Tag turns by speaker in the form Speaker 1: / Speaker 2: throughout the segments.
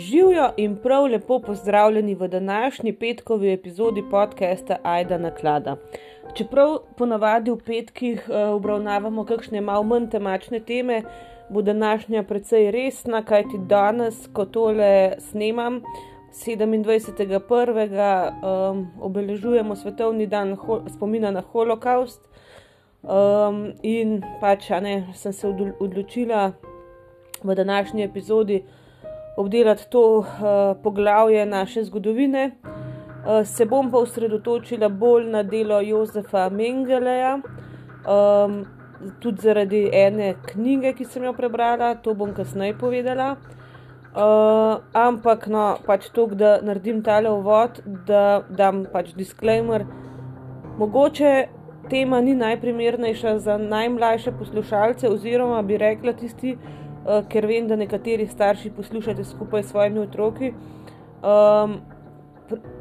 Speaker 1: Živijo in prav lepo pozdravljeni v današnji petkovi epizodi podcasta Aida Naklada. Čeprav ponavadi v petkih uh, obravnavamo kakšne malo manj temačne teme, bo današnja precej resna, kajti danes, ko tole snemam, 27.1. Um, obeležujemo svetovni dan spomina na holokaust. Um, in pač, ne, sem se odločila v današnji epizodi obdelati to uh, poglavje naše zgodovine. Uh, se bom pa osredotočila bolj na delo Jozefa Mengeleja, um, tudi zaradi ene knjige, ki sem jo prebrala, to bom kasneje povedala. Uh, ampak, no, pač to, da naredim tale uvod, da dam pač disclaimer. Mogoče tema ni najprimernejša za najmlajše poslušalce, oziroma bi rekla tisti, ker vem, da nekateri starši poslušate skupaj s svojimi otroki. Um,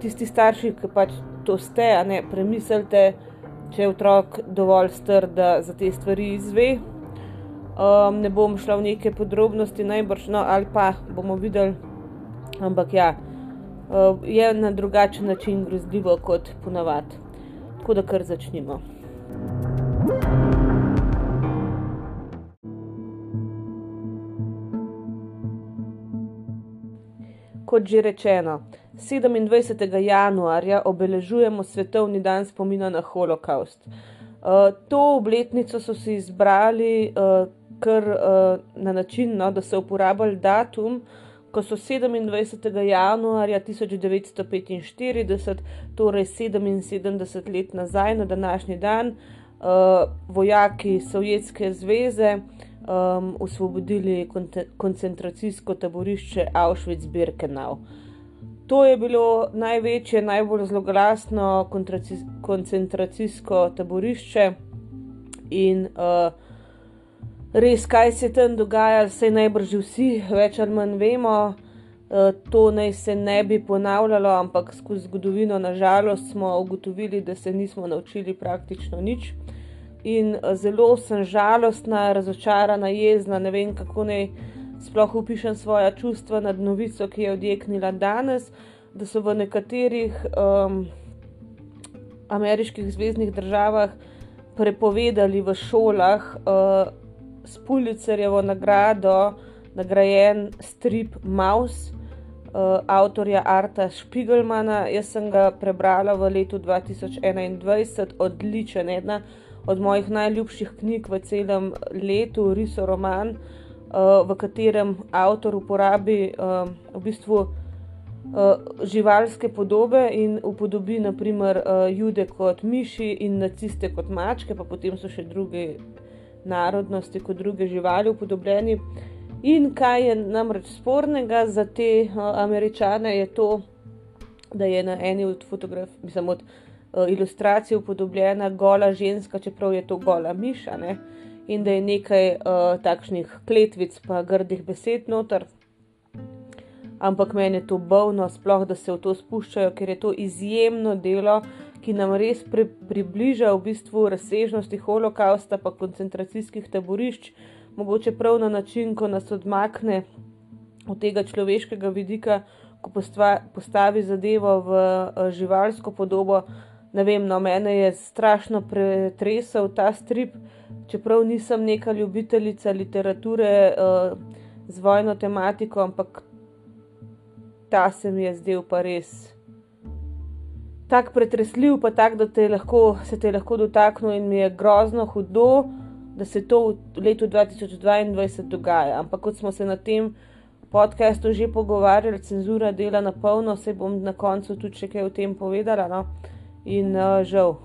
Speaker 1: tisti starši, ki pač to ste, ne premislite, če je otrok dovolj str, da za te stvari izve. Um, ne bom šla v neke podrobnosti, najbrž, no, ali pa bomo videli, ampak ja, uh, je na drugačen način grozljivo kot ponavadi. Tako da kar začnimo. Kot že rečeno, 27. januarja obeležujemo svetovni dan spomina na holokaust. Uh, to obletnico so si izbrali uh, kar uh, na način, no, da so uporabljali datum, ko so 27. januarja 1945, torej 77 let nazaj na današnji dan, uh, vojaki Sovjetske zveze um, osvobodili koncentracijsko taborišče Auschwitz-Birkenau. To je bilo največje, najbolj zloglasno koncentracijsko taborišče in uh, res, kaj se tam dogaja, se najbrž vsi več ali manj vemo. Uh, to naj se ne bi ponavljalo, ampak skozi zgodovino, nažalost, smo ugotovili, da se nismo naučili praktično nič in eh, zelo sem žalostna, razočarana, jezna, ne vem kako naj sploh opišem svoje čustva nad novico, ki je odjeknila danes, da so v nekaterih um, ameriških zvezdnih državah prepovedali v šolah uh, s Pulicerjevo nagrado nagrajen strip Maus. Uh, avtorja Arta Špigelmana, jaz sem ga prebrala v letu 2021, odličen, ena od mojih najljubših knjig v celem letu, Riso roman, uh, v katerem avtor uporabi uh, v bistvu uh, živalske podobe in upodobi naprimer uh, jude kot miši in naciste kot mačke, pa potem so še druge narodnosti kot druge živali upodobljeni. In kaj je namreč spornega za te uh, američane, je to, da je na eni od fotografij, mislim, od ilustraciji upodobljena gola ženska, čeprav je to gola miša, ne? in da je nekaj uh, takšnih kletvic, pa grdih besed noter. Ampak meni je to bovno, sploh da se v to spuščajo, ker je to izjemno delo, ki nam res pri, približa v bistvu razsežnosti holokausta, pa koncentracijskih taborišč, mogoče prav na način, ko nas odmakne od tega človeškega vidika, ko postva, postavi zadevo v uh, živalsko podobo, ne vem, no, mene je strašno pretresel ta strip, čeprav nisem neka ljubiteljica literature uh, z vojno tematiko, ampak ta se mi je zdel pa res. Tako pretresljiv, pa tako, da te lahko, se te lahko dotaknil, in mi je grozno hudo, da se to v letu 2022 dogaja. Ampak kot smo se na tem podkastu že pogovarjali, cenzura dela na polno, se bom na koncu tudi še kaj o tem povedala. No? In uh, žal,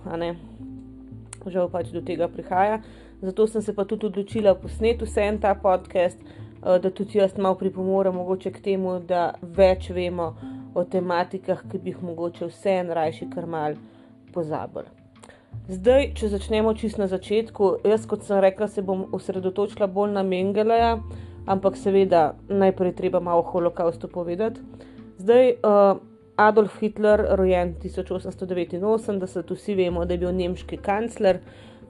Speaker 1: žal pač do tega prihaja. Zato sem se pa tudi odločila posneti vse en ta podcast, uh, da tudi jaz malo pripomorem mogoče k temu, da več vemo o tematikah, ki bi jih mogoče vse en rajši kar mal pozabili. Zdaj, če začnemo čist na začetku, jaz kot sem rekla, se bom osredotočila bolj na Mengeleja, ampak seveda najprej treba malo o holokaustu povedati. Zdaj, uh, Adolf Hitler, rojen 1889, vsi vemo, da je bil nemški kancler,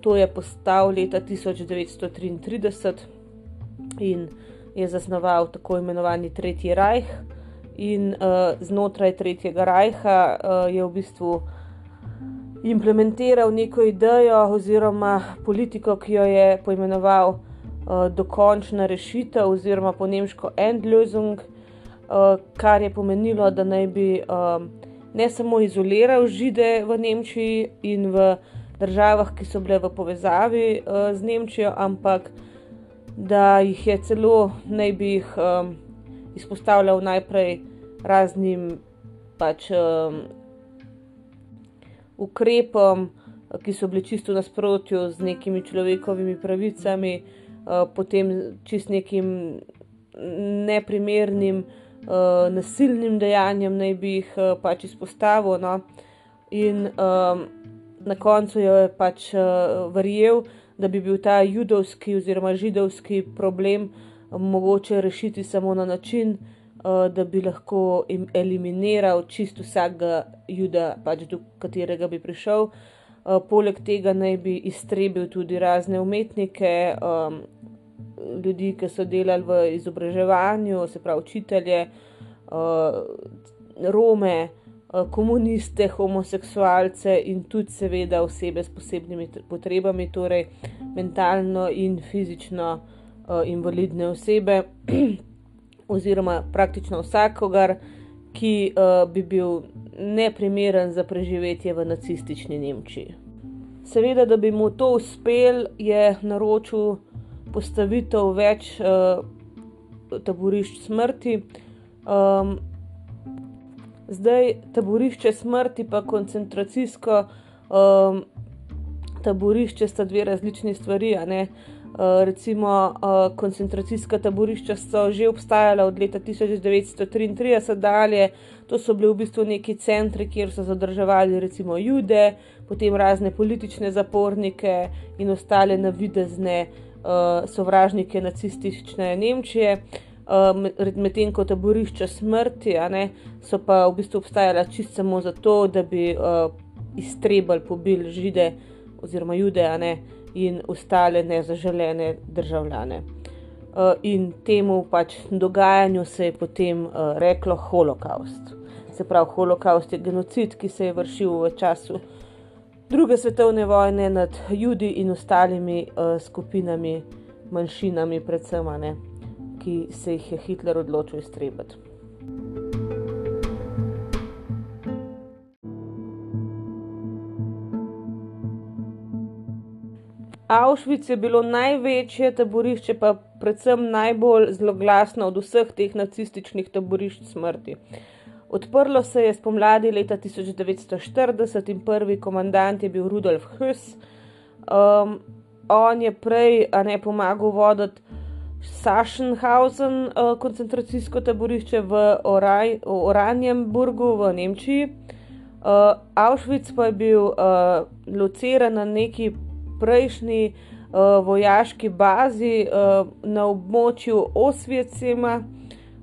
Speaker 1: to je postal leta 1933 in je zasnoval tako imenovani Tretji Reich. in uh, znotraj Tretjega rajha uh, je v bistvu implementiral neko idejo oziroma politiko, ki jo je poimenoval uh, dokončna rešitev oziroma po nemško Endlösung, kar je pomenilo, da naj bi uh, ne samo izoliral žide v Nemčiji in v državah, ki so bile v povezavi uh, z Nemčijo, ampak da jih je celo naj bi jih izpostavljal najprej raznim pač, ukrepom, ki so bili čisto nasprotju z nekimi človekovimi pravicami, uh, potem čist nekim neprimernim, uh, nasilnim dejanjem, naj bi jih uh, pač izpostavil. No? In um, na koncu je pač uh, verjel, da bi bil ta judovski oziroma židovski problem mogoče rešiti samo na način, uh, da bi lahko eliminiral čisto vsakega juda, pač do katerega bi prišel. Uh, poleg tega naj bi iztrebil tudi razne umetnike, um, ljudi, ki so delali v izobraževanju, se pravi učitelje, uh, Rome. Eh, komuniste, homoseksualce in tudi, seveda, osebe s posebnimi potrebami, torej mentalno in fizično uh, invalidne osebe, oziroma praktično vsakogar, ki bi bil neprimeren za preživetje v nacistični Nemčiji. Seveda, da bi mu to uspel, je naročil postavitev več uh, taborišč smrti. Um, Zdaj, taborišče smrti, pa koncentracijsko um, taborišče sta dve različni stvari. Uh, recimo, uh, koncentracijska taborišča so že obstajala od leta 1933 dalje, to so bili v bistvu neki centri, kjer so zadrževali recimo jude, potem razne politične zapornike in ostale navidezne uh, sovražnike nacistične Nemčije. Uh, medtem ko taborišča smrti, ne, so pa v bistvu obstajala čisto samo zato, da bi uh, iztrebali, pobili žide oziroma jude ne, in ostale nezaželene državljane. Uh, in temu pač dogajanju se je potem uh, reklo holokaust. Se pravi, holokaust je genocid, ki se je vršil v času druge svetovne vojne nad ljudmi in ostalimi uh, skupinami, manjšinami, predvsem. Ne ki se jih je Hitler odločil iztrebiti. Auschwitz je bilo največje taborišče, pa predvsem najbolj zloglasno od vseh teh nacističnih taborišč smrti. Odprlo se je spomladi leta 1940 in prvi komandant je bil Rudolf Huss. Um, on je prej, ne pomagal voditi Sachsenhausen, uh, koncentracijsko taborišče v Oraj, Oranjenburgu v Nemčiji. Uh, Auschwitz pa je bil uh, lociran na neki prejšnji uh, vojaški bazi uh, na območju Osvecima.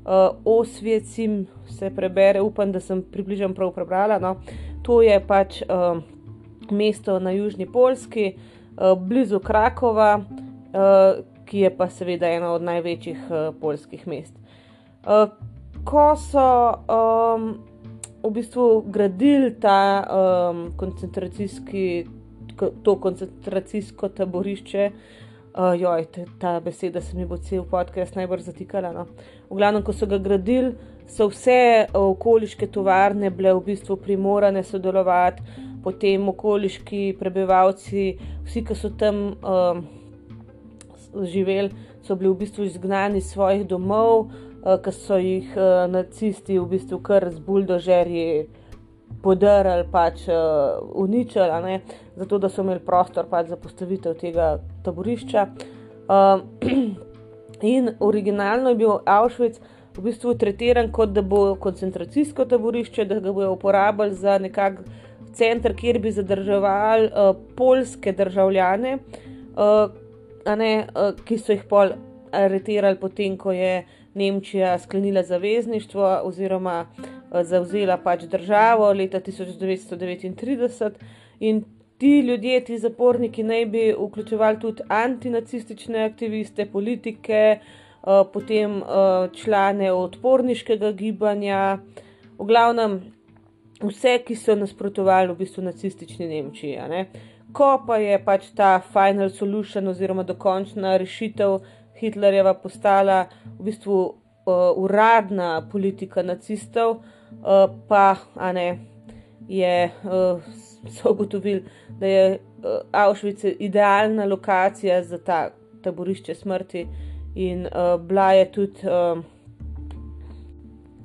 Speaker 1: Uh, Osvecim se prebere, upam, da sem približno prav prebrala. No. To je pač uh, mesto na južni Polski, uh, blizu Krakova. Uh, ki je pa seveda eno od največjih uh, eh, polskih mest. Uh, ko so um, v bistvu gradili ta um, koncentracijski, to koncentracijsko taborišče, uh, joj, te, ta beseda se mi bo cel podcast najbolj zatikala. No. V glavnem, ko so ga gradili, so vse okoliške tovarne bile v bistvu primorane sodelovati, potem okoliški prebivalci, vsi, ki so tam. Um, živeli, so bili v bistvu izgnani iz svojih domov, uh, ker so jih uh, nacisti v bistvu kar z buldožerji podarili, pač uh, uničili, zato da so imeli prostor pač za postavitev tega taborišča. Uh, in originalno je bil Auschwitz. V bistvu tretiran kot da bo koncentracijsko taborišče, da ga bojo uporabljali za nekakšen center, kjer bi zadrževali uh, polske državljane, uh, ne, eh, ki so jih pol aretirali, potem ko je Nemčija sklenila zavezništvo oziroma eh, zavzela pač državo leta 1939. In ti ljudje, ti zaporniki, naj bi vključevali tudi antinacistične aktiviste, politike, uh, potem uh, člane odporniškega gibanja, v glavnem vse, ki so nasprotovali v bistvu nacistični Nemčiji. Ko pa je pač ta final solution oziroma dokončna rešitev Hitlerjeva postala v bistvu uh, uradna politika nacistov, pa ne, je, uh, so ugotovili, da je uh, Auschwitz idealna lokacija za ta taborišče smrti in uh, bila je tudi uh,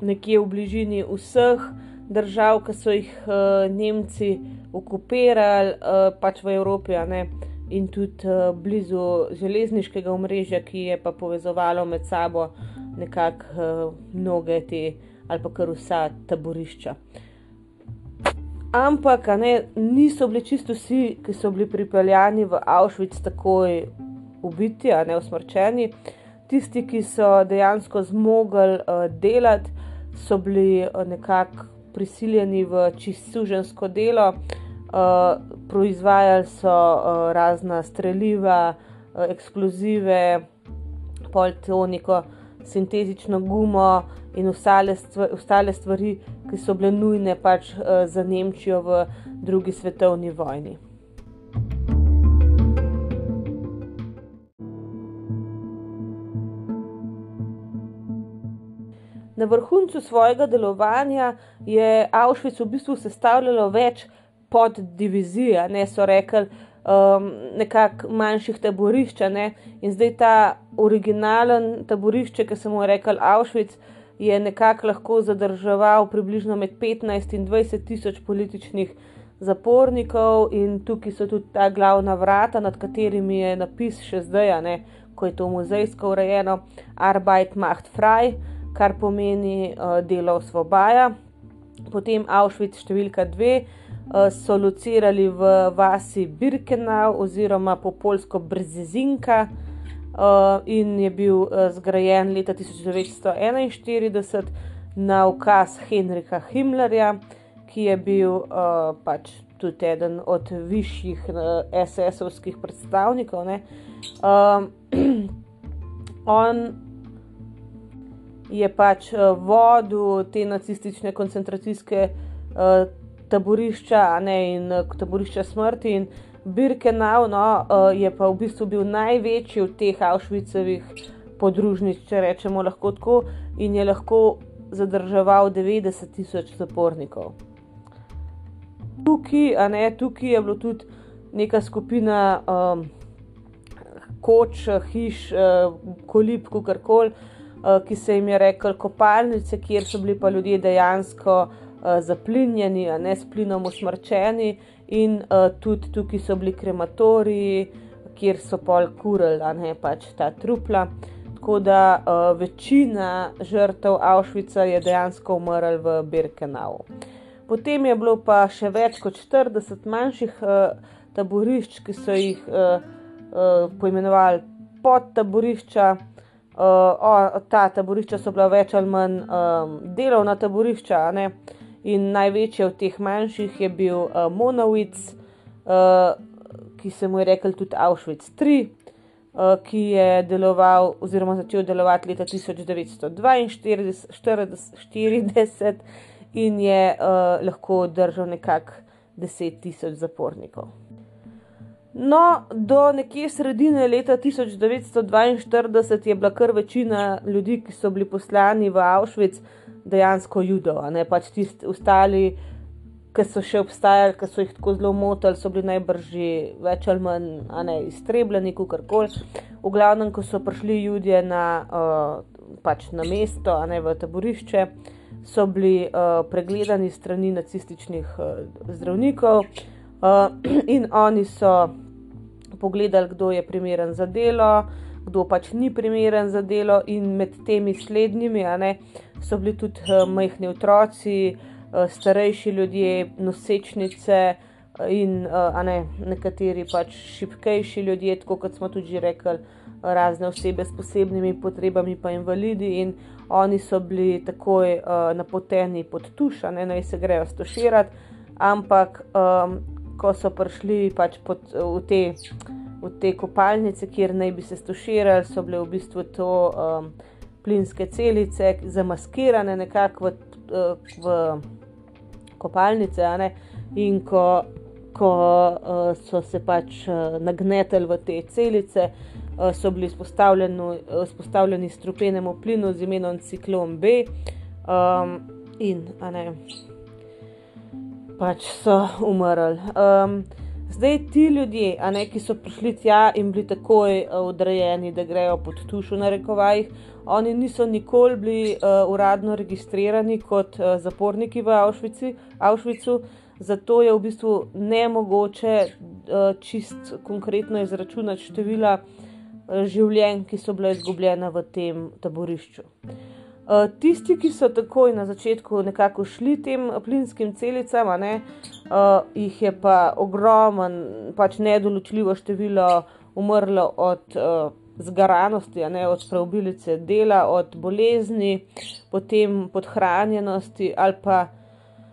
Speaker 1: nekje v bližini vseh držav, ki so jih uh, Nemci okupirali, uh, pač v Evropi, in tudi uh, blizu železniškega omrežja, ki je pa povezovalo med sabo nekako uh, mnoge te ali pa kar vsa taborišča. Ampak ne, niso bili čisto vsi, ki so bili pripeljani v Auschwitz, takoj ubiti, a ne usmrčeni. Tisti, ki so dejansko zmogli uh, delati, so bili uh, nekako prisiljeni v čistužensko delo, uh, proizvajali so uh, razna streljiva, uh, eksplozive, poltoniko, sintetično gumo in ostale, stvar, ostale stvari, ki so bile nujne pač uh, za Nemčijo v drugi svetovni vojni. Na vrhuncu svojega delovanja je Auschwitz v bistvu sestavljalo več poddivizij, ne so rekli, um, nekako manjših taborišč. Ne? In zdaj ta originalen taborišče, ki smo mu rekli Auschwitz, je nekako lahko zadrževal približno med 15 in 20 tisoč političnih zapornikov, in tukaj so tudi ta glavna vrata, nad katerimi je napis še zdaj, ne? ko je to muzejsko urejeno, Arbeit macht frei kar pomeni uh, delo osvobaja. Potem Auschwitz številka dve uh, so locirali v vasi Birkenau oziroma po polsko Brzezinka in je bil uh, zgrajen leta 1941 na ukaz Henrika Himmlerja, ki je bil uh, pač tudi eden od višjih uh, SS-ovskih predstavnikov. Uh, on je pač uh, vodil te nacistične koncentracijske uh, taborišča ne, in uh, taborišča smrti. In Birkenau no, uh, je pa v bistvu bil največji od teh Auschwitzovih podružnic, če rečemo lahko tako, in je lahko zadrževal 90 tisoč zapornikov. Tukaj, ne, tukaj je bilo tudi neka skupina um, koč, hiš, uh, kolib, kar koli. Eh, ki se jim je rekel kopalnice, kjer so bili pa ljudje dejansko uh, zaplinjeni, ne s plinom usmrčeni, in uh, tudi tukaj so bili krematoriji, kjer so pol kurili, a ne pač ta trupla. Tako da uh, večina žrtev Auschwitza je dejansko umrla v Birkenau. Potem je bilo pa še več kot 40 manjših uh, taborišč, ki so jih uh, uh, poimenovali podtaborišča. Uh, o, ta taborišča so bila več ali manj um, delovna taborišča, ne? In največji od teh manjših je bil uh, Monowitz, uh, ki se mu je rekel tudi Auschwitz III, uh, ki je deloval oziroma začel delovati leta 1942 in je uh, lahko držal nekako 10 tisoč zapornikov. No, do nekje sredine leta 1942 je bila kar večina ljudi, ki so bili poslani v Auschwitz, dejansko judov, ne pač tisti ostali, ki so še obstajali, ki so jih tako zelo motili, so bili najbrž več ali manj ne, iztrebljeni, kot koli. V glavnem, ko so prišli ljudje na, uh, pač na mesto, a ne v taborišče, so bili uh, pregledani strani nacističnih uh, zdravnikov uh, in oni so pogledali, kdo je primeren za delo, kdo pač ni primeren za delo, in med temi slednjimi ne, so bili tudi uh, majhni otroci, uh, starejši ljudje, nosečnice uh, in uh, ne, nekateri pač šipkejši ljudje, tako kot smo tudi rekli, razne osebe s posebnimi potrebami, pa invalidi. In oni so bili takoj uh, napoteni pod tuš, ne naj se grejo stoširati, ampak um, ko so prišli pač pod, v te v te kopalnice, kjer naj bi se stoširali, so bile v bistvu to um, plinske celice, zamaskirane nekako v, uh, v kopalnice. In ko, ko uh, so se pač uh, nagnetili v te celice, uh, so bili izpostavljeni strupenemu plinu z imenom ciklon B. Um, in, a ne, pač so umrli. Um, Zdaj ti ljudje, ne, ki so prišli tja in bili takoj uh, odrejeni, da grejo pod tuš, na rekovajih, oni niso nikoli bili uh, uradno registrirani kot uh, zaporniki v Auschwitzu, Auschwitzu, zato je v bistvu nemogoče uh, čist konkretno izračunati števila uh, življenj, ki so bile izgubljene v tem taborišču. Uh, tisti, ki so takoj na začetku nekako šli tem plinskim celicam, ne, uh, jih je pa ogromen, pač nedoločljivo število umrlo od uh, zgaranosti, ne, od preobilice dela, od bolezni, potem podhranjenosti ali pa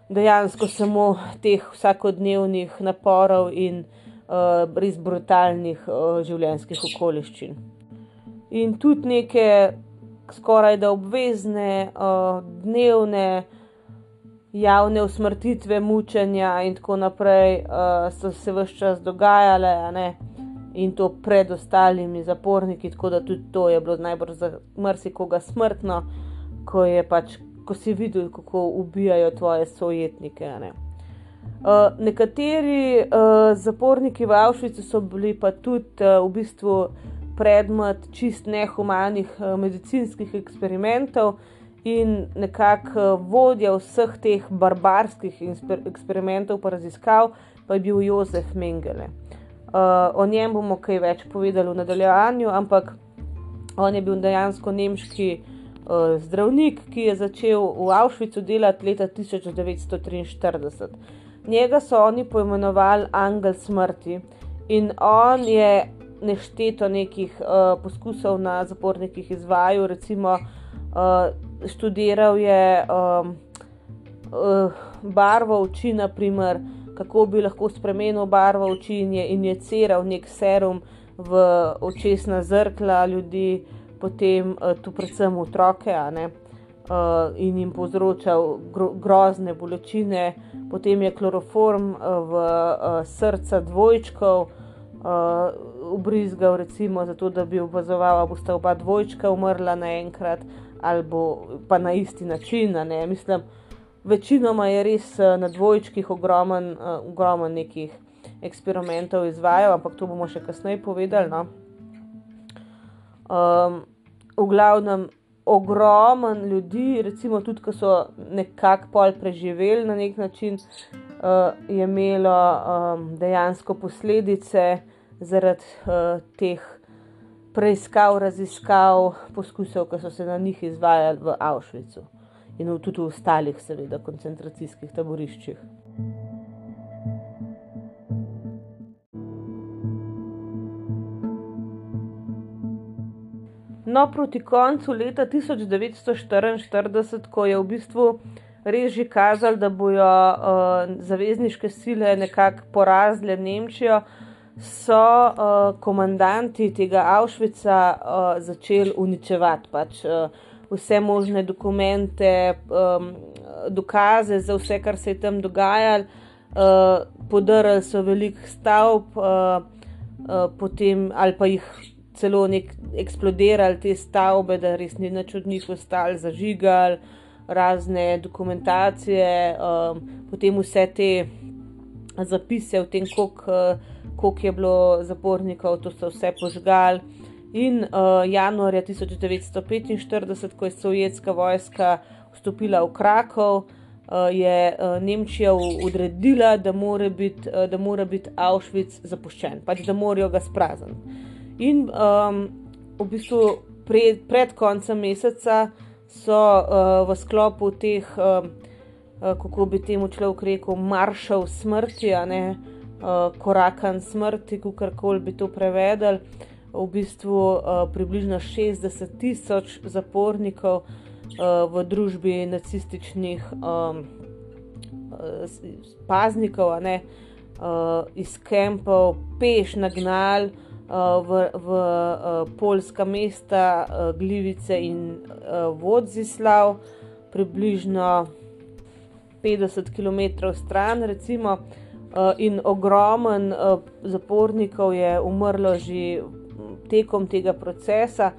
Speaker 1: dejansko samo teh vsakodnevnih naporov in uh, res brutalnih uh, življenjskih okoliščin. In tudi neke skoraj da obvezne uh, dnevne javne usmrtitve, mučenja in tako naprej uh, so se vse čas dogajale, in to pred ostalimi zaporniki, tako da tudi to je bilo najbolj za marsikoga smrtno, ko, pač, ko si videl, kako ubijajo tvoje sojetnike. Uh, nekateri uh, zaporniki v Avšvici so bili pa tudi uh, v bistvu predmet čist nehumanih uh, medicinskih eksperimentov in nekako uh, vodja vseh teh barbarskih eksperimentov pa raziskav pa je bil Jozef Mengele. Uh, o njem bomo kaj več povedali v nadaljevanju, ampak on je bil dejansko nemški uh, zdravnik, ki je začel v Avšvicu delati leta 1943. Njega so oni poimenovali Angel smrti in on je nešteto nekih uh, poskusov na zapornikih izvajal, recimo uh, študiral je um, uh, barvo oči, naprimer, kako bi lahko spremenil barvo oči in je injiciral nek serum v očesna zrkla ljudi, potem uh, tu predvsem otroke. Uh, in jim povzročal gro grozne bolečine, potem je kloroform uh, v uh, srca dvojčkov, uh, ubrizgal, recimo, zato da bi opazoval, da bosta oba dvojčka umrla naenkrat ali pa na isti način. Mislim, večinoma je res eh, na dvojčkih ogromen, uh, ogromen nekih eksperimentov izvajal, ampak to bomo še kasneje povedali. No? Um, v glavnem, ogromen ljudi, recimo tudi, ki so nekako pol preživeli na nek način, uh, je imelo um, dejansko posledice zaradi uh, teh preiskav, raziskav, poskusov, ki so se na njih izvajali v Avšvicu in v tudi v ostalih, seveda, koncentracijskih taboriščih. No, proti koncu leta 1944, ko je v bistvu res že kazalo, da bodo uh, zavezniške sile nekako porazile Nemčijo, so uh, komandanti tega Avšvica uh, začeli uničevati pač, uh, vse možne dokumente, um, dokaze za vse, kar se je tam dogajalo. Uh, podarili so velik stavb, uh, uh, potem ali pa jih celo nek eksplodirali te stavbe, da res ni nič od njih ostalo, zažigali razne dokumentacije, um, potem vse te zapise o tem, koliko. Uh, koliko je bilo zapornikov, to so vse požgali. In uh, januarja 1945, ko je sovjetska vojska vstopila v Krakov, uh, je uh, Nemčija odredila, da mora biti uh, bit Auschwitz zapuščen, pač da morajo ga sprazniti. In um, v bistvu pred, pred koncem meseca so uh, v sklopu teh, uh, kako bi temu človek rekel, maršal smrti, a ne uh, korakan smrti, kako koli bi to prevedel. V bistvu uh, približno 60 tisoč zapornikov uh, v družbi nacističnih um, paznikov, ne, uh, iz kempov, peš nagnali v, v uh, polska mesta uh, Glivice in Vodzislav, približno 50 km stran, recimo, in ogromen zapornikov je umrlo že tekom tega procesa.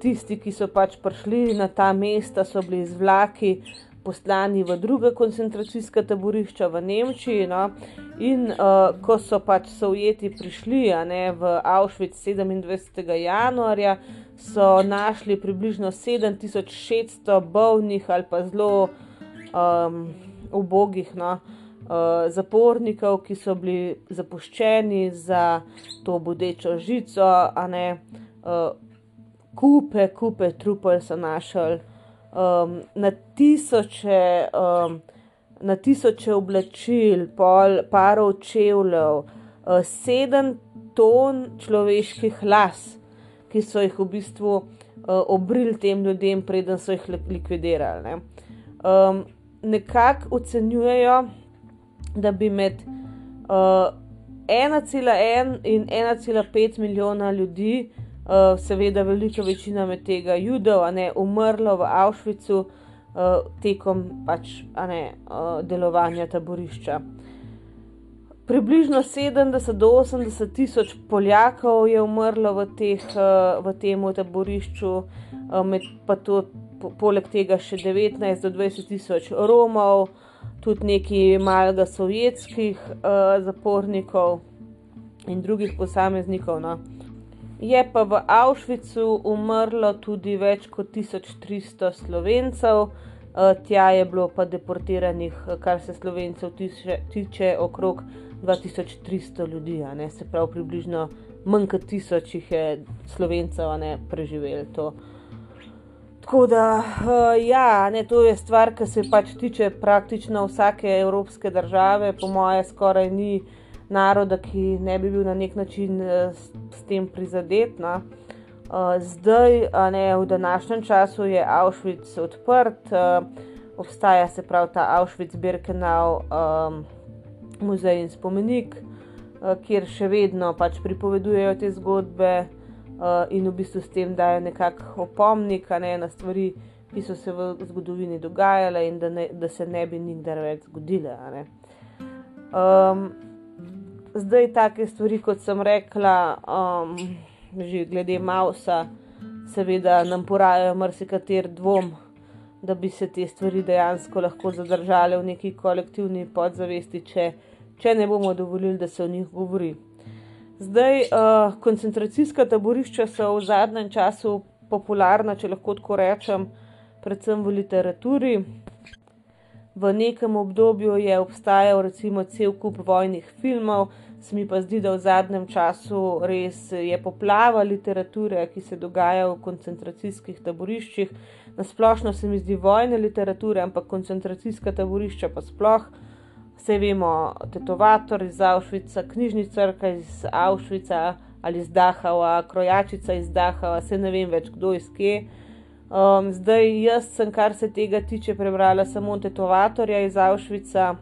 Speaker 1: Tisti, ki so pač prišli na ta mesta, so bili z vlaki poslani v druga koncentracijska taborišča v Nemčiji. No? In uh, ko so pač Sovjeti prišli ne, v Auschwitz 27. januarja, so našli približno 7600 bolnih ali pa zelo um, ubogih no, uh, zapornikov, ki so bili zapuščeni za to bodečo žico, a ne uh, kupe, kupe trupel so našli um, na, tisoče, um, na tisoče oblačil, pol, parov čevljev, uh, sedem ton človeških las, ki so jih v bistvu uh, obrili tem ljudem, preden so jih likvidirali. Ne. Um, Nekako ocenjujejo, da bi med uh, 1,1 in 1,5 milijona ljudi seveda velika večina med tega judov, a ne umrlo v Avšvicu uh, tekom pač, ne, uh, delovanja taborišča. Približno 70 do 80 tisoč Poljakov je umrlo v, teh, v tem taborišču, med, pa to, poleg tega še 19 do 20 tisoč Romov, tudi nekaj malega sovjetskih uh, zapornikov in drugih posameznikov. No. Je pa v Avšvicu umrlo tudi več kot 1300 slovencev, eh, tja je bilo pa deportiranih, kar se slovencev tiče, tiče okrog 2300 ljudi, se pravi, približno manj kot tisoč jih je slovencev ne, preživelo to. Tako da, uh, ja, ne, to je stvar, ki se pač tiče praktično vsake evropske države, po moje, skoraj ni naroda, ki ne bi bil na nek način uh, s, s tem prizadet. No. Uh, zdaj, ne, v današnjem času je Auschwitz odprt, uh, obstaja se pravi ta Auschwitz-Birkenau um, muzej in spomenik, kjer še vedno pač pripovedujejo te zgodbe in v bistvu s tem dajo nekakšen opomnik ne, na stvari, ki so se v zgodovini dogajale in da, ne, da se ne bi nikdar več zgodile. Zdaj, take stvari, kot sem rekla, um, že glede Mausa, seveda nam porajajo marsikater dvom, da bi se te stvari dejansko lahko zadržale v neki kolektivni podzavesti, če, če ne bomo dovolili, da se o njih govori. Zdaj, uh, koncentracijska taborišča so v zadnjem času popularna, če lahko tako rečem, predvsem v literaturi. V nekem obdobju je obstajal recimo cel kup vojnih filmov, se mi pa zdi, da v zadnjem času res je poplava literature, ki se dogaja v koncentracijskih taboriščih. Nasplošno se mi zdi vojne literature, ampak koncentracijska taborišča pa sploh. Vse vemo, tetovator iz Avšvica, knjižničarka iz Avšvica ali iz Dahava, krojačica iz Dahava, se ne vem več kdo iz kje. Um, zdaj, jaz sem, kar se tega tiče, prebrala samo tetovatorja iz Avšvica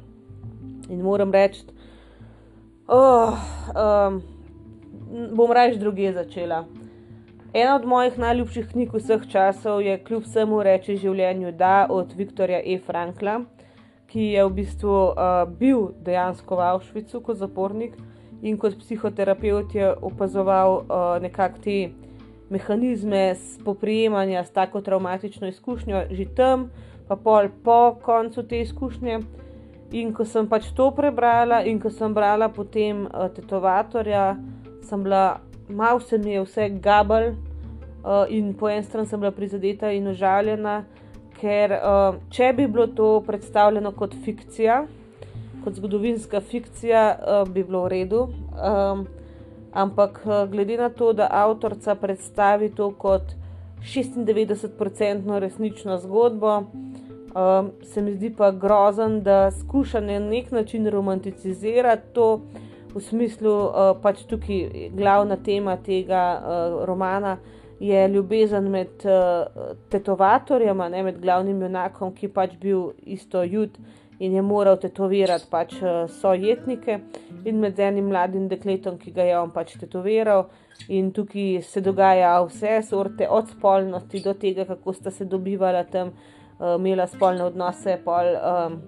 Speaker 1: in moram reči, Oh, um, bom raje druge začela. Ena od mojih najljubših knjig vseh časov je Kljub vsemu reči življenju da od Viktorja E. Frankla, ki je v bistvu uh, bil dejansko v Avšvicu kot zapornik in kot psihoterapeut je opazoval uh, nekakšne te mehanizme spoprijemanja s tako traumatično izkušnjo, že tam, pa pol po koncu te izkušnje. In ko sem pač to prebrala, in ko sem brala potem uh, tetovatorja, sem bila, malo se mi je vse gabel, uh, in po eni strani sem bila prizadeta in užaljena, ker uh, če bi bilo to predstavljeno kot fikcija, kot zgodovinska fikcija, uh, bi bilo v redu. Um, ampak uh, glede na to, da avtorica predstavi to kot 96-odstotno resnično zgodbo. Um, se mi zdi pa grozen, da skuša na nek način romanticizirati to, v smislu, uh, pač tukaj glavna tema tega uh, romana je ljubezen med uh, tetovatorjem, ne med glavnim junakom, ki pač bil isto jud in je moral tetovirati pač uh, sojetnike in med enim mladim dekletom, ki ga je on pač tetoviral. In tukaj se dogaja vse sorte, od spolnosti do tega, kako sta se dobivala tam, uh, imela spolne odnose, pol um,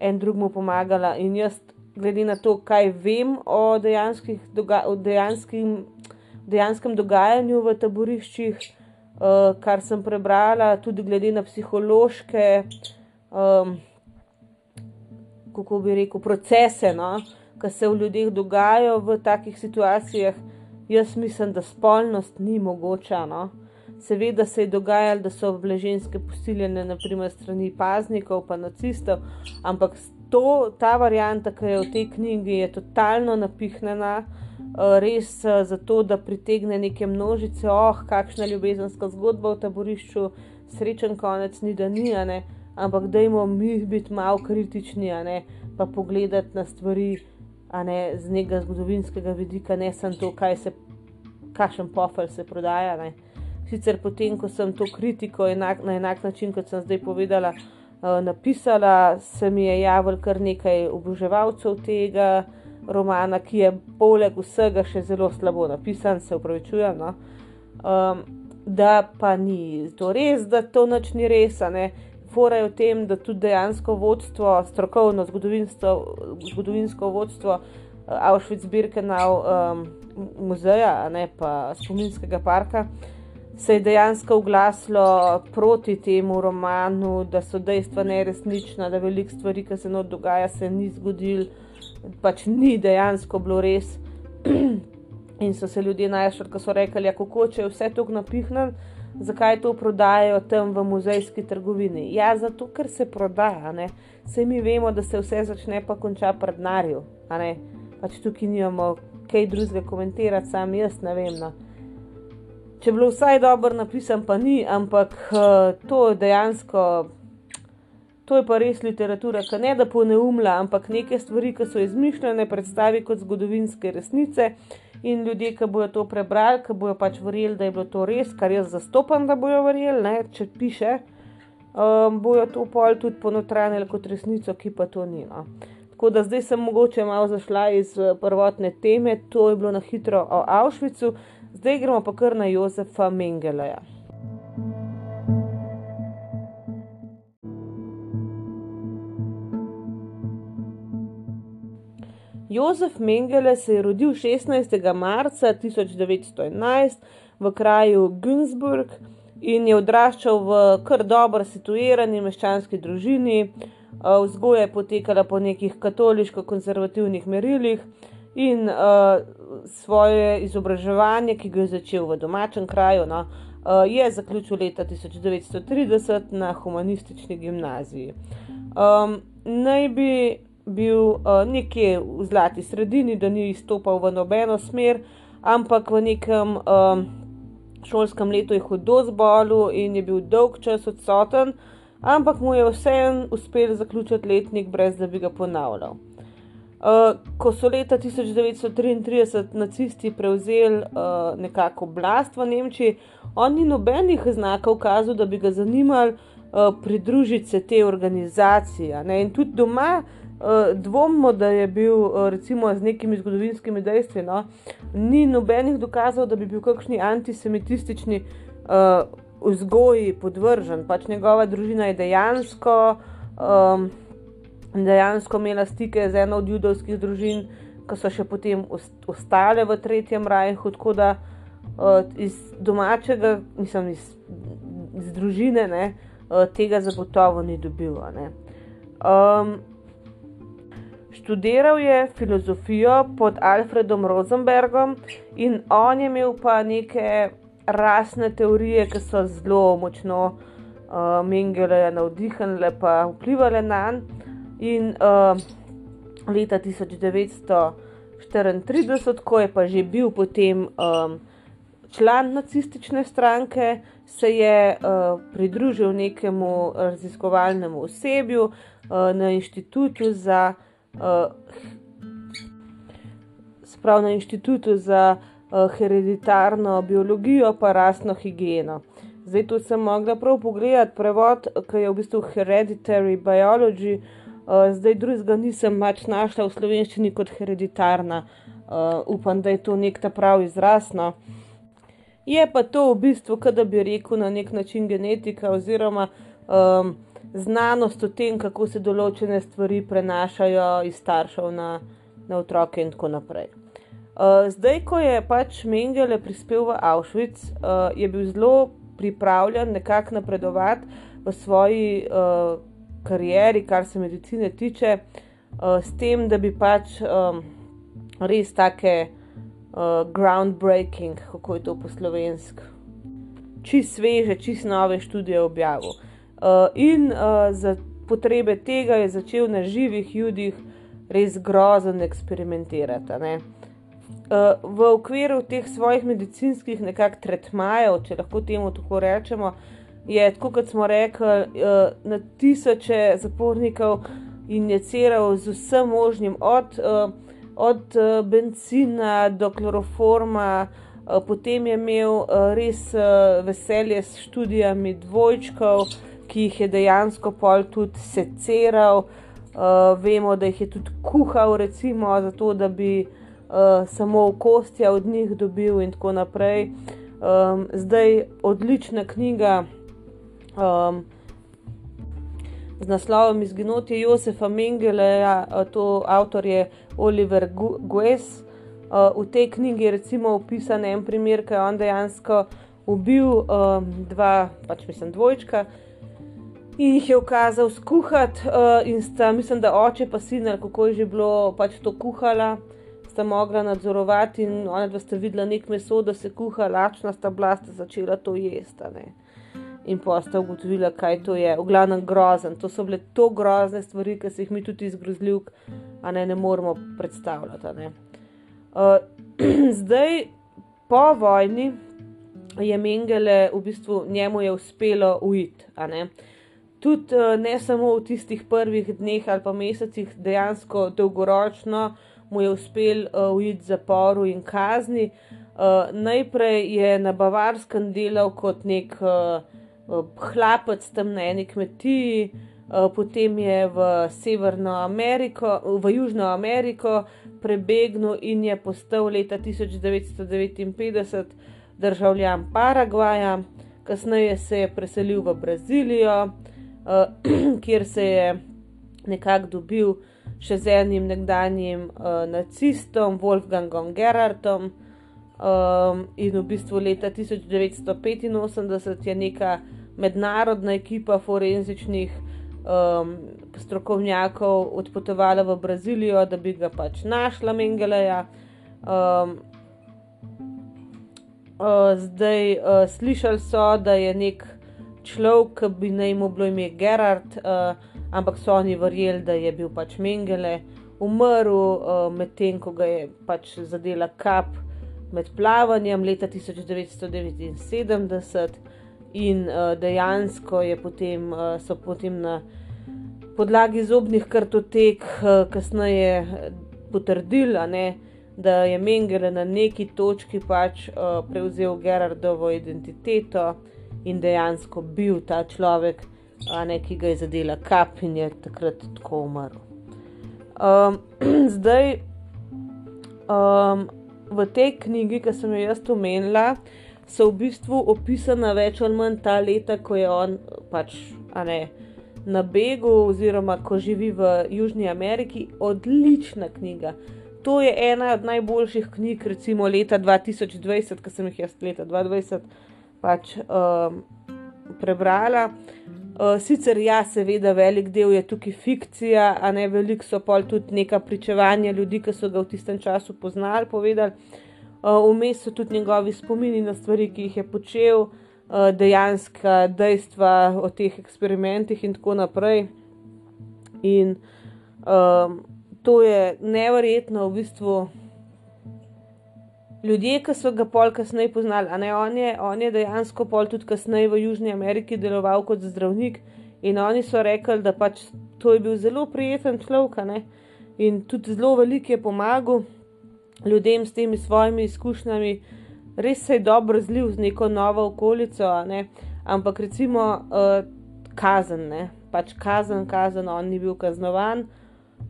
Speaker 1: en drugmu pomagala. In jaz, glede na to, kaj vem o, doga o dejanskim, dejanskem dogajanju v taboriščih, uh, kar sem prebrala, tudi glede na psihološke. Um, kako bi rekel, procese, no, ki se v ljudeh dogajajo v takih situacijah, jaz mislim, da spolnost ni mogoča. No. Seveda se je dogajalo, da so bile ženske posiljene, naprimer, strani paznikov, pa nacistov, ampak to, ta varianta, ki je v tej knjigi, je totalno napihnjena, eh, res eh, zato, da pritegne neke množice, oh, kakšna ljubezenska zgodba v taborišču, srečen konec, ni da ni, ne ampak dajmo mi biti malo kritični, ne, pa pogledati na stvari ne, z nekega zgodovinskega vidika, ne samo to, kaj se, kakšen pofel se prodaja. Ne. Sicer potem, ko sem to kritiko enak, na enak način, kot sem zdaj povedala, uh, napisala, se mi je javil kar nekaj oboževalcev tega romana, ki je poleg vsega še zelo slabo napisan, se upravičujem. No. Um, da pa ni to res, da to noč ni res, ne fora je v tem, da tudi dejansko vodstvo, strokovno zgodovinsko vodstvo eh, Auschwitz-Birkenau um, muzeja, ne pa spominskega parka, se je dejansko oglasilo proti temu romanu, da so dejstva neresnična, da veliko stvari, ki se not dogaja, se ni zgodil, pač ni dejansko bilo res. In so se ljudje najšli, ko so rekli, ja, kako če je vse to napihnjeno zakaj to prodajajo tam v muzejski trgovini. Ja, zato ker se prodaja, ne? Sej mi vemo, da se vse začne pa konča pred narjo, a ne. Pač tukaj nimamo kaj drugega komentirati, sam jaz ne vem. No. Če je bilo vsaj dobro napisano, pa ni, ampak uh, to je dejansko. To je pa res literatura, ki ne da poneumlja, ampak neke stvari, ki so izmišljene, predstavi kot zgodovinske resnice in ljudje, ki bojo to prebrali, ki bojo pač verjeli, da je bilo to res, kar jaz zastopam, da bojo verjeli, ne, če piše, um, bojo to pol tudi ponotranili kot resnico, ki pa to ni. No. Tako da zdaj sem mogoče malo zašla iz eh, prvotne teme, to je bilo na hitro o Avšvicu, zdaj gremo pa kar na Jozefa Mengeleja. Jozef Mengele se je rodil 16. marca 1911 v kraju Günzburg in je odraščal v kar dobro situirani meščanski družini. Vzgoja je potekala po nekih katoliško-konzervativnih merilih in uh, svoje izobraževanje, ki ga je začel v domačem kraju, no, uh, je zaključil leta 1930 na humanistični gimnaziji. Um, naj bi bil uh, nekje v zlati sredini, da ni izstopal v nobeno smer, ampak v nekem um, šolskem letu je hudo zbolel in je bil dolg čas odsoten, ampak mu je vseeno uspel zaključiti letnik, brez da bi ga ponavljal. Uh, ko so leta 1933 nacisti prevzeli uh, nekako oblast v Nemčiji, on ni nobenih znakov kazal, da bi ga zanimali uh, pridružiti se tej organizaciji. In tudi doma uh, dvomimo, da je bil uh, recimo z nekimi zgodovinskimi dejstvi. No? Ni nobenih dokazov, da bi bil kakšni antisemitistični uh, vzgoji podvržen. Pač njegova družina je dejansko, um, dejansko imela stike z eno od judovskih družin, ki so še potem ostale v Tretjem rajhu. Tako da uh, iz domačega, mislim, iz, iz družine, ne, uh, tega zagotovo ni dobil. Um, Študiral je filozofijo pod Alfredom Rosenbergom in on je imel pa neke rasne teorije, ki so zelo močno uh, Mengele navdihnile in vplivali na njega. In uh, leta 1934, ko je pa že bil potem um, član nacistične stranke, se je uh, pridružil nekemu raziskovalnemu osebju uh, na inštitutu za uh, sprav na inštitutu za uh, hereditarno biologijo, pa rasno higieno. Zdaj tu sem mogla prav pogledati prevod, ki je v bistvu hereditary biology, uh, zdaj drugega nisem mač našla v slovenščini kot hereditarna, uh, upam, da je to nek ta pravi izrazno. Je pa to v bistvu, da bi rekel na nek način genetika oziroma um, znanost o tem, kako se določene stvari prenašajo iz staršev na, na otroke in tako naprej. Uh, zdaj, ko je pač Mengele prispel v Auschwitz, uh, je bil zelo pripravljen nekako napredovati v svoji uh, karieri, kar se medicine tiče, uh, s tem, da bi pač um, res take uh, groundbreaking, kako je to po slovenski, čist sveže, čist nove študije objavil. Uh, in uh, za potrebe tega je začel na živih ljudih res grozen eksperimentirati. Uh, v okviru teh svojih medicinskih nekakšnih tretmajev, če lahko temu tako rečemo, je, tako kot smo rekli, na tisoče zapornikov injiciral z vsem možnim, od od benzina do kloroforma, potem je imel res veselje s študijami dvojčkov, ki jih je dejansko pol tudi seceral. Uh, vemo, da jih je tudi kuhal, recimo, zato da bi uh, samo kostja od njih dobil, in tako naprej. Um, zdaj odlična knjiga. Um, z naslovom Izginotje Josefa Mengeleja, to avtor je Oliver Gues. V tej knjigi je recimo opisan en primer, ki je on dejansko ubil dva, pač mislim, dvojčka. In jih je ukazal skuhati, uh, in sta, mislim, da oče pa sin, kako je že bilo pač to kuhala, sta mogla nadzorovati, in ona dva sta videla nek meso, da se kuha, lačna sta bila, sta začela to jesti in posta ugotovila, kaj to je. V glavnem grozen. To so bile to grozne stvari, ki se jih mi tudi izgrozljivk, a ne, ne moremo predstavljati. Ne. Uh, zdaj, po vojni je Mengele, v bistvu njemu je uspelo uiti. Tudi uh, ne samo v tistih prvih dneh ali pa mesecih, dejansko dolgoročno mu je uspel uh, uiti zaporu in kazni. Uh, najprej je na Bavarskem delal kot nek uh, hlapec tam na eni kmetiji, eh, potem je v Severno Ameriko, v Južno Ameriko prebegnil in je postal leta 1959 državljan Paragvaja, kasneje se je preselil v Brazilijo, eh, kjer se je nekako dobil še z enim nekdanjim uh, nacistom, Wolfgangom Gerardom. Um, in v bistvu leta 1985 je neka mednarodna ekipa forenzičnih um, strokovnjakov odpotovala v Brazilijo, da bi ga pač našla Mengeleja. Um, uh, zdaj uh, slišali so, da je nek človek, ki bi naj mu bilo ime Gerard, uh, ampak so oni verjeli, da je bil pač Mengele. Umrl uh, medtem, ko ga je pač zadela kap med plavanjem leta 1979 in uh, dejansko potem, uh, so potem na podlagi zobnih kartotek uh, kasneje potrdili, da je Mengele na neki točki pač uh, prevzel Gerardovo identiteto in dejansko bil ta človek, ne, ki ga je zadela kap in je takrat tako umrl. Um, zdaj, um, v tej knjigi, ki sem jo jaz omenila, so v bistvu opisana več ali manj ta leta, ko je on pač ne, na begu, oziroma ko živi v Južni Ameriki. Odlična knjiga. To je ena od najboljših knjig, recimo leta 2020, ki sem jih jaz leta 2020 pač, um, prebrala. Uh, sicer, ja, seveda, velik del je tukaj fikcija, a ne veliko so pa tudi neka pričevanja ljudi, ki so ga v tistem času poznali, povedali. Eh, vmes so tudi njegovi spomini na stvari, ki jih je počel, eh, dejansko dejstva o teh eksperimentih in tako naprej. In um, to je neverjetno, v bistvu. Ljudje, ki so ga pol kasneje poznali, a ne on je, on je dejansko pol tudi kasneje v Južni Ameriki deloval kot zdravnik in oni so rekli, da pač to je bil zelo prijeten človek in tudi zelo veliko je pomagal ljudem s temi svojimi izkušnjami, res se je dobro zlil z neko novo okolico, ne? ampak recimo uh, kazen, ne? pač kazen, kazen, on ni bil kaznovan.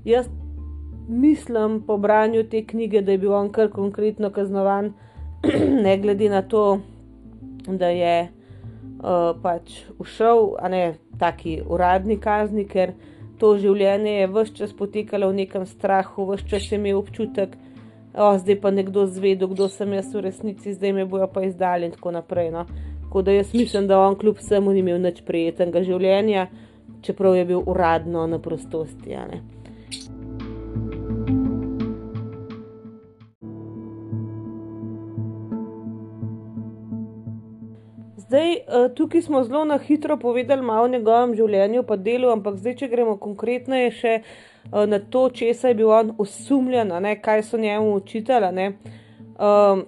Speaker 1: Jaz mislim po branju te knjige, da je bil on kar konkretno kaznovan, ne glede na to, da je uh, pač ušel, a ne taki uradni kazni, ker to življenje je vse čas potekalo v nekem strahu, vse čas je imel občutek, da oh, zdaj pa nekdo zvedel, kdo sem jaz v resnici, zdaj me bojo pa izdali in tako naprej. No. Tako da jaz mislim, da on kljub vsemu ni imel nič prijetnega življenja, čeprav je bil uradno na prostosti. Zdaj, eh, tukaj smo zelo na hitro povedali malo o njegovem življenju in delu, ampak zdaj, če gremo konkretneje še eh, na to, če je bil on osumljen, ne, kaj so njemu učitali. Um,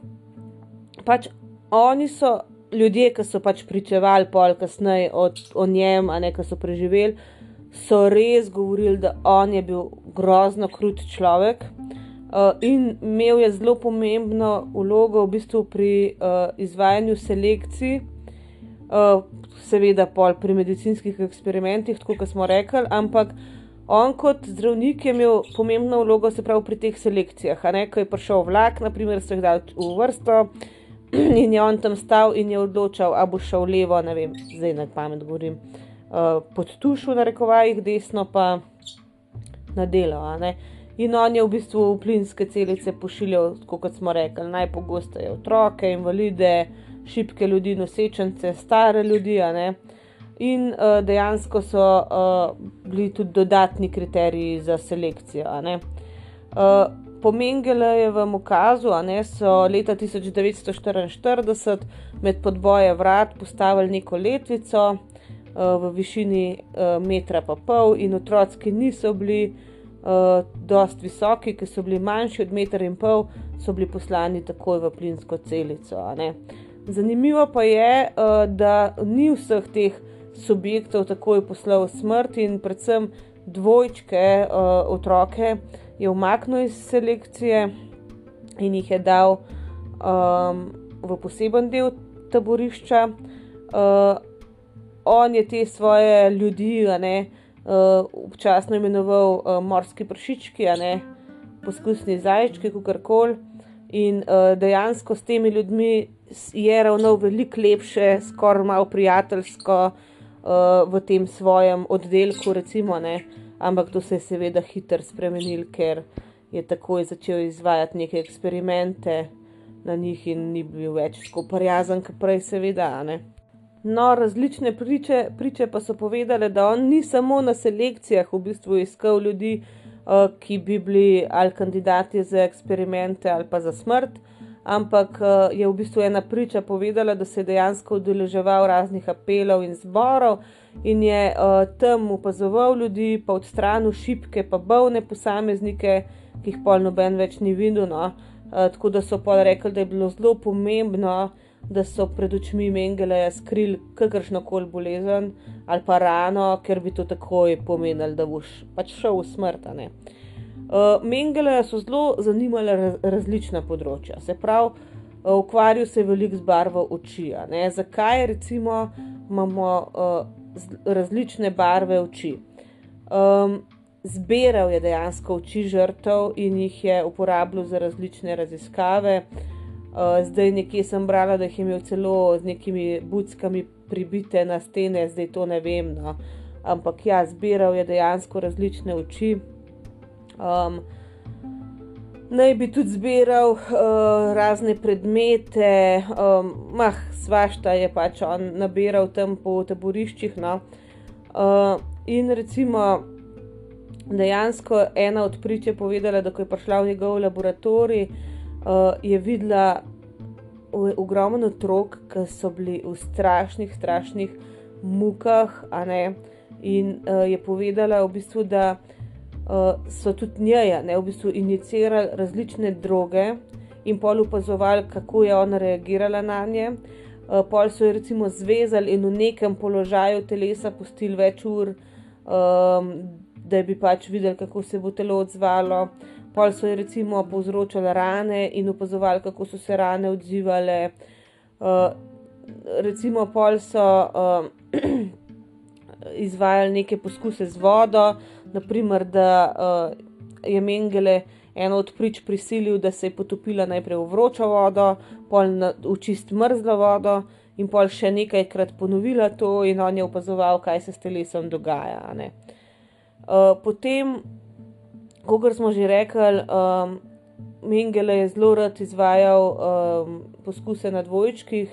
Speaker 1: pač oni so ljudje, ki so pač pričevali pol kasneje o njem, a ne ki so preživeli, so res govorili, da on je bil grozno krut človek. Uh, in imel je zelo pomembno vlogo v bistvu pri uh, izvajanju selekcij, uh, seveda pol pri medicinskih eksperimentih, tako kot smo rekli, ampak on kot zdravnik je imel pomembno vlogo, se pravi pri teh selekcijah. Ko je prišel vlak, naprimer, so jih dali v vrsto in je on tam stal in je odločal, ali bo šel levo, ne vem, zdaj na pamet govorim, uh, pod tušu, na rekovajih, desno pa na delo. In on je v bistvu v plinske celice pošiljal, kot smo rekli, najpogosteje otroke, invalide, šibke ljudi, nosečence, stare ljudi. In uh, dejansko so uh, bili tudi dodatni kriteriji za selekcijo. Uh, po Mengelejevem ukazu ne, so leta 1944 med podboje vrat postavili neko letvico uh, v višini uh, metra pa pol in otroci, ki niso bili uh, dost visoki, ki so bili manjši od metra in pol, so bili poslani takoj v plinsko celico. Zanimivo pa je, uh, da ni vseh teh subjektov takoj poslal smrt in predvsem dvojčke, uh, otroke, je umaknil iz selekcije in jih je dal um, v poseben del taborišča. Uh, on je te svoje ljudi, ne, uh, občasno imenoval uh, morski pršički, ne, poskusni zajčki, kako koli. In uh, dejansko s temi ljudmi je ravno veliko lepše, skoraj malo prijateljsko uh, v tem svojem oddelku, recimo, ne. ampak to se je seveda hitro spremenil, ker je takoj začel izvajati neke eksperimente na njih in ni bil več tako prijazen, kot prej, seveda. Ne. No, različne priče, priče pa so povedali, da on ni samo na selekcijah v bistvu iskal ljudi, uh, ki bi bili ali kandidati za eksperimente ali pa za smrt, ampak uh, je v bistvu ena priča povedala, da se je dejansko udeleževal raznih apelov in zborov in je uh, tam opazoval ljudi, pa odstranil šipke, pa bolne posameznike, ki jih pol noben več ni videl. No. Uh, tako da so pa rekli, da je bilo zelo pomembno, da so pred očmi Mengeleja skrili kakršno koli bolezen ali pa rano, ker bi to takoj pomenilo, da boš pač šel v smrt. Uh, Mengeleja so zelo zanimale raz, različna področja. Se pravi, uh, ukvarjal se je veliko z barvo oči. Zakaj recimo imamo uh, različne barve oči? Um, zbiral je dejansko oči žrtev in jih je uporabljal za različne raziskave. Uh, zdaj nekje sem brala, da jih je imel celo z nekimi buckami pribite na stene, zdaj to ne vem. No. Ampak ja, zbiral je dejansko različne oči. Um, naj bi tudi zbiral uh, razne predmete, um, mah, svašta je pač on nabiral tam po taboriščih. No. Uh, in recimo, dejansko ena od prič je povedala, da ko je prišla v njegov laboratorij uh, je videla ogromno otrok, ki so bili v strašnih, strašnih mukah. In uh, je povedala, v bistvu, da uh, so tudi njej, ne v bistvu, inicirali različne droge in pol upazovali, kako je ona reagirala na nje. Uh, pol so jo recimo zvezali in v nekem položaju telesa pustili več ur, um, da bi pač videli, kako se bo telo odzvalo. Pol so ji recimo povzročali rane in opazovali, kako so se rane odzivale. Uh, recimo, pol so uh, izvajali neke poskuse z vodo, naprimer, da uh, je Mengele eno od prič prisilil, da se je potopila najprej v vročo vodo, pol na, v čist mrzlo vodo in pol še nekajkrat ponovila to, in on je opazoval, kaj se s telesom dogaja. Uh, potem, kot smo že rekli, um, Mengele je zelo rad izvajal um, poskuse na dvojčkih.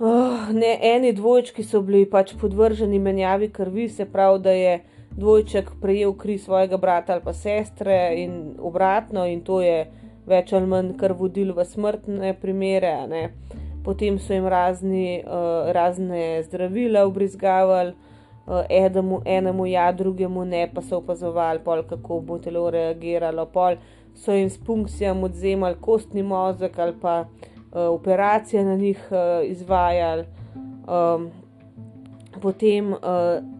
Speaker 1: Oh, ne, eni dvojčki so bili pač podvrženi menjavi krvi, se pravi, da je dvojček prejel kri svojega brata ali pa sestre in obratno, in to je več ali manj kar vodil v smrtne primere. Potem so jim razni, uh, razne zdravila ubrizgavali, uh, enemu, enemu ja, drugemu ne, pa so opazovali, pol, kako bo telo reagiralo. Pol so jim s punkcijami odzemali kostni mozek ali pa uh, operacije na njih uh, izvajali. Um, potem uh,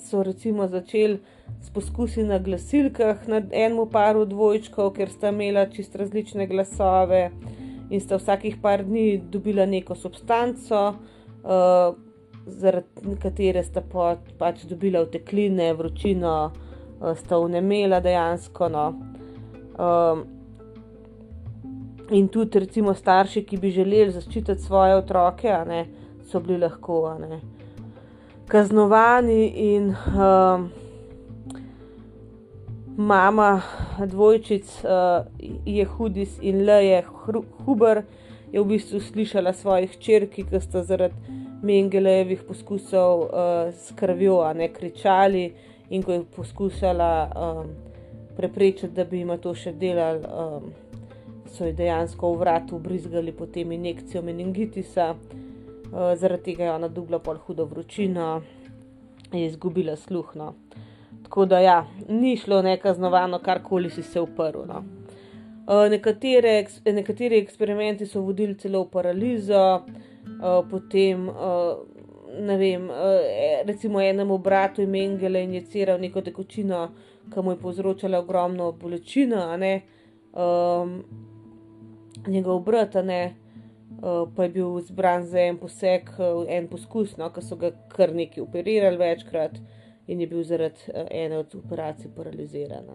Speaker 1: so recimo začeli s poskusi na glasilkah nad enim paru dvojčkov, ker sta imela čist različne glasove in sta vsakih par dni dobila neko substanco, uh, zaradi katere sta pa, pač dobila utekline, vročino, uh, sta unemela dejansko. No. Um, in tudi, recimo, starši, ki bi želeli zaščititi svoje otroke, ne, so bili lahko. Ne kaznovani in uh, mama dvojčic uh, je hudis in le je huber, je v bistvu slišala svojih črki, ki sta zaradi Mengelejevih poskusov uh, s krvjo, a ne kričali in ko je poskušala um, preprečiti, da bi jim to še delali. Um, So ji dejansko v vratu ubrizgali potem injekcijo meningitisa, zaradi tega je ona dubla pol hudo vročino in izgubila sluhno. Tako da, ja, ni šlo nekaznovano, karkoli si se uprl. No. Uh, nekatere, nekateri eksperimenti so vodili celo v paralizo, uh, potem, ne vem, recimo enemu bratu in Mengele injiciral neko tekočino, ki mu je povzročala ogromno bolečino, um, njegov brat, ne, Eh, pa je bil izbran za en poseg, uh, en poskus, no, ki so ga kar neki operirali večkrat in je bil zaradi uh, ene od operacij paraliziran.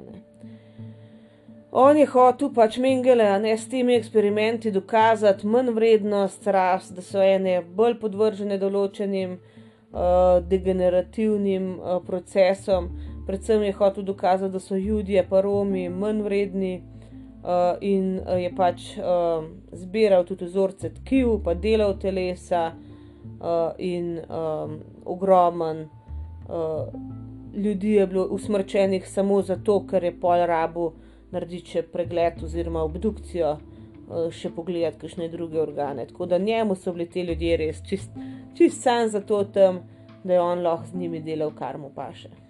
Speaker 1: On je hotel pač Mengele, a ne s temi eksperimenti dokazati manj vrednost ras, da so ene bolj podvržene določenim uh, degenerativnim uh, procesom, predvsem je hotel dokazati, da so ljudje pa Romi manj vredni uh, in uh, je pač uh, zbiral tudi vzorce tkiv, pa delal telesa uh, in um, ogromen. Uh, Ljudi je bilo usmrčenih samo zato, ker je pol rabu narediti še pregled oziroma obdukcijo, še pogledati kakšne druge organe. Tako da njemu so bili ti ljudje res čist, čist sam zato tam, da je on lahko z njimi delal, kar mu paše.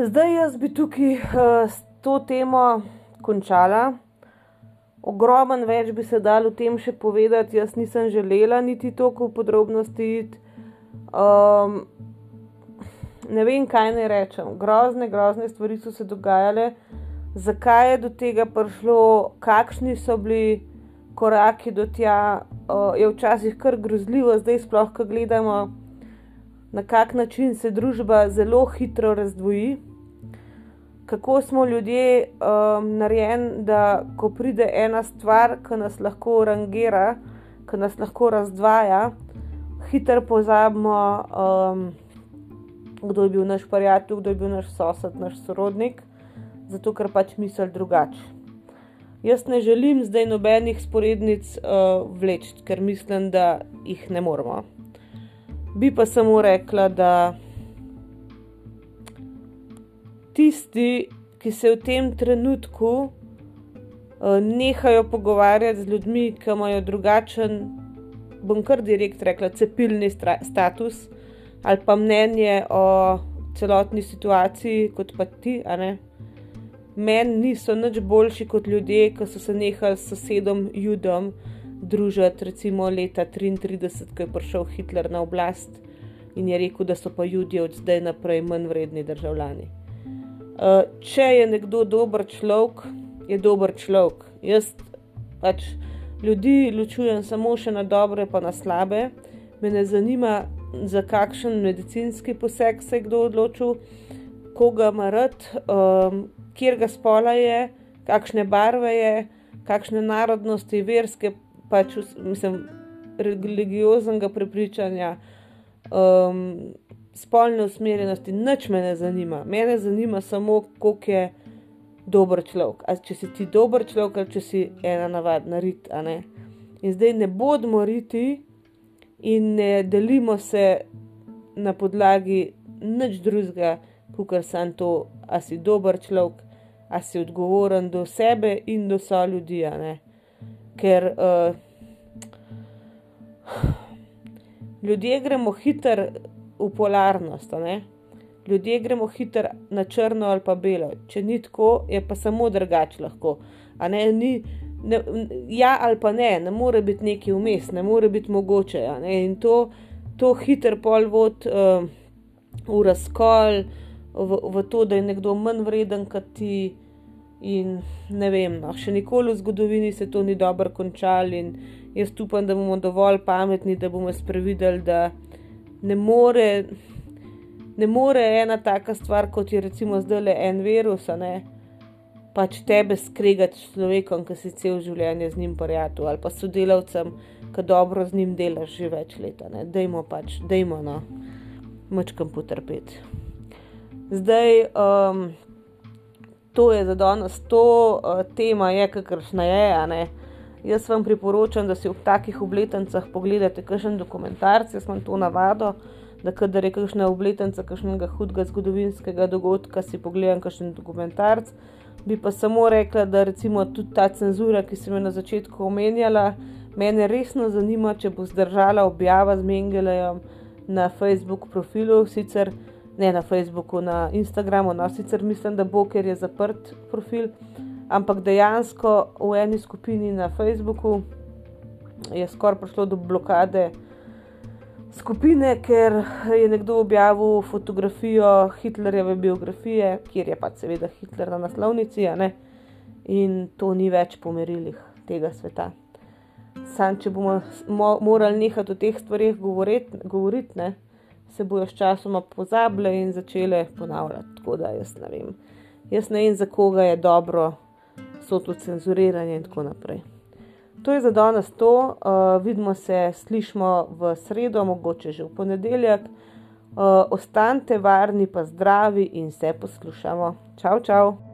Speaker 1: Zdaj jaz bi tukaj uh, s to temo končala. Ogromen več bi se dal o tem še povedati, jaz nisem želela niti toliko podrobnosti iti. Um, ne vem, kaj naj rečem. Grozne, grozne stvari so se dogajale, zakaj je do tega prišlo, kakšni so bili koraki do tja. Uh, je včasih kar grozljivo, zdaj sploh, ko gledamo, na kak način se družba zelo hitro razdvoji kako smo ljudje um, narejeni, da ko pride ena stvar, ki nas lahko rangira, ki nas lahko razdvaja, hitro pozabimo, um, kdo je bil naš prijatelj, kdo je bil naš sosed, naš sorodnik, zato ker pač misli drugače. Jaz ne želim zdaj nobenih sporednic uh, vleči, ker mislim, da jih ne moramo. Bi pa samo rekla, da tisti, ki se v tem trenutku uh, nehajo pogovarjati z ljudmi, ki imajo drugačen, bom kar direkt rekla, cepilni status ali pa mnenje o celotni situaciji, kot pa ti. Meni niso nič boljši kot ljudje, ki so se nehali s sosedom Judom družiti, recimo leta 1933, ko je prišel Hitler na oblast in je rekel, da so pa ljudje od zdaj naprej manj vredni državljani. Eh, če je nekdo dober človek je dober človek. Jaz pač ljudi ločujem samo še na dobre, pa na slabe. Me ne zanima, za kakšen medicinski poseg se je kdo odločil, koga ima rad, um, kjer ga spola je, kakšne barve je, kakšne narodnosti, verske, pač mislim, religioznega prepričanja, um, spolne usmerjenosti, nič me ne zanima. Mene zanima samo, koliko je dober človek. A če si ti dober človek, ali če si ena navadna rit. In zdaj ne bodimo riti in ne delimo se na podlagi nič drugega, kot samo to, a si dober človek, a si odgovoren do sebe in do so ljudi. Ker uh, ljudje gremo hitro v polarnost. Ljudje gremo hitro na črno ali pa belo. Če ni tako, je pa samo drugače lahko. Ne, ni, ne, ja, ali pa ne, ne more biti neki vmes, ne more biti mogoče. In to, to hiter pol vod uh, v razkol, v, v to, da je nekdo manj vreden kot ti. In ne vem, no, še nikoli v zgodovini se to ni dobro končalo, in jaz upam, da bomo dovolj pametni, da bomo sprevideli, da ne more ne more ena taka stvar, kot je recimo zdaj le en virus, ne, pač tebe skregati s človekom, ki si cel življenje z njim porjatu ali pa sodelavcem, ki dobro z njim delaš že več let. Dajmo pač, dajmo no, mačkam potrpeti. Zdaj, um, to je za danes, to uh, tema je, kakršna je. Jaz vam priporočam, da si v takih obletnicah pogledate kakšen dokumentarc, jaz sem to navado da kadar je kakšna obletnica kakšnega hudega zgodovinskega dogodka, si pogledam kakšen dokumentarc. Bi pa samo rekla, da recimo tudi ta cenzura, ki sem jo na začetku omenjala, mene resno zanima, če bo zdržala objava z Mengelejem na Facebook profilu, sicer ne na Facebooku, na Instagramu, no sicer mislim, da bo, ker je zaprt profil, ampak dejansko v eni skupini na Facebooku je skoraj prišlo do blokade skupine, ker je nekdo objavil fotografijo Hitlerjeve biografije, kjer je pač seveda Hitler na naslovnici, in to ni več po merilih tega sveta. Sam, če bomo mo morali nehati o teh stvarih govoriti, govorit, se bojo sčasoma pozabile in začele ponavljati. Tako da jaz ne vem. Jaz ne vem, za koga je dobro, so to cenzuriranje in tako naprej. To je za danes to, uh, vidimo se, slišmo v sredo, mogoče že v ponedeljek. Uh, ostanite varni, pa zdravi in se poslušamo. Čau, čau!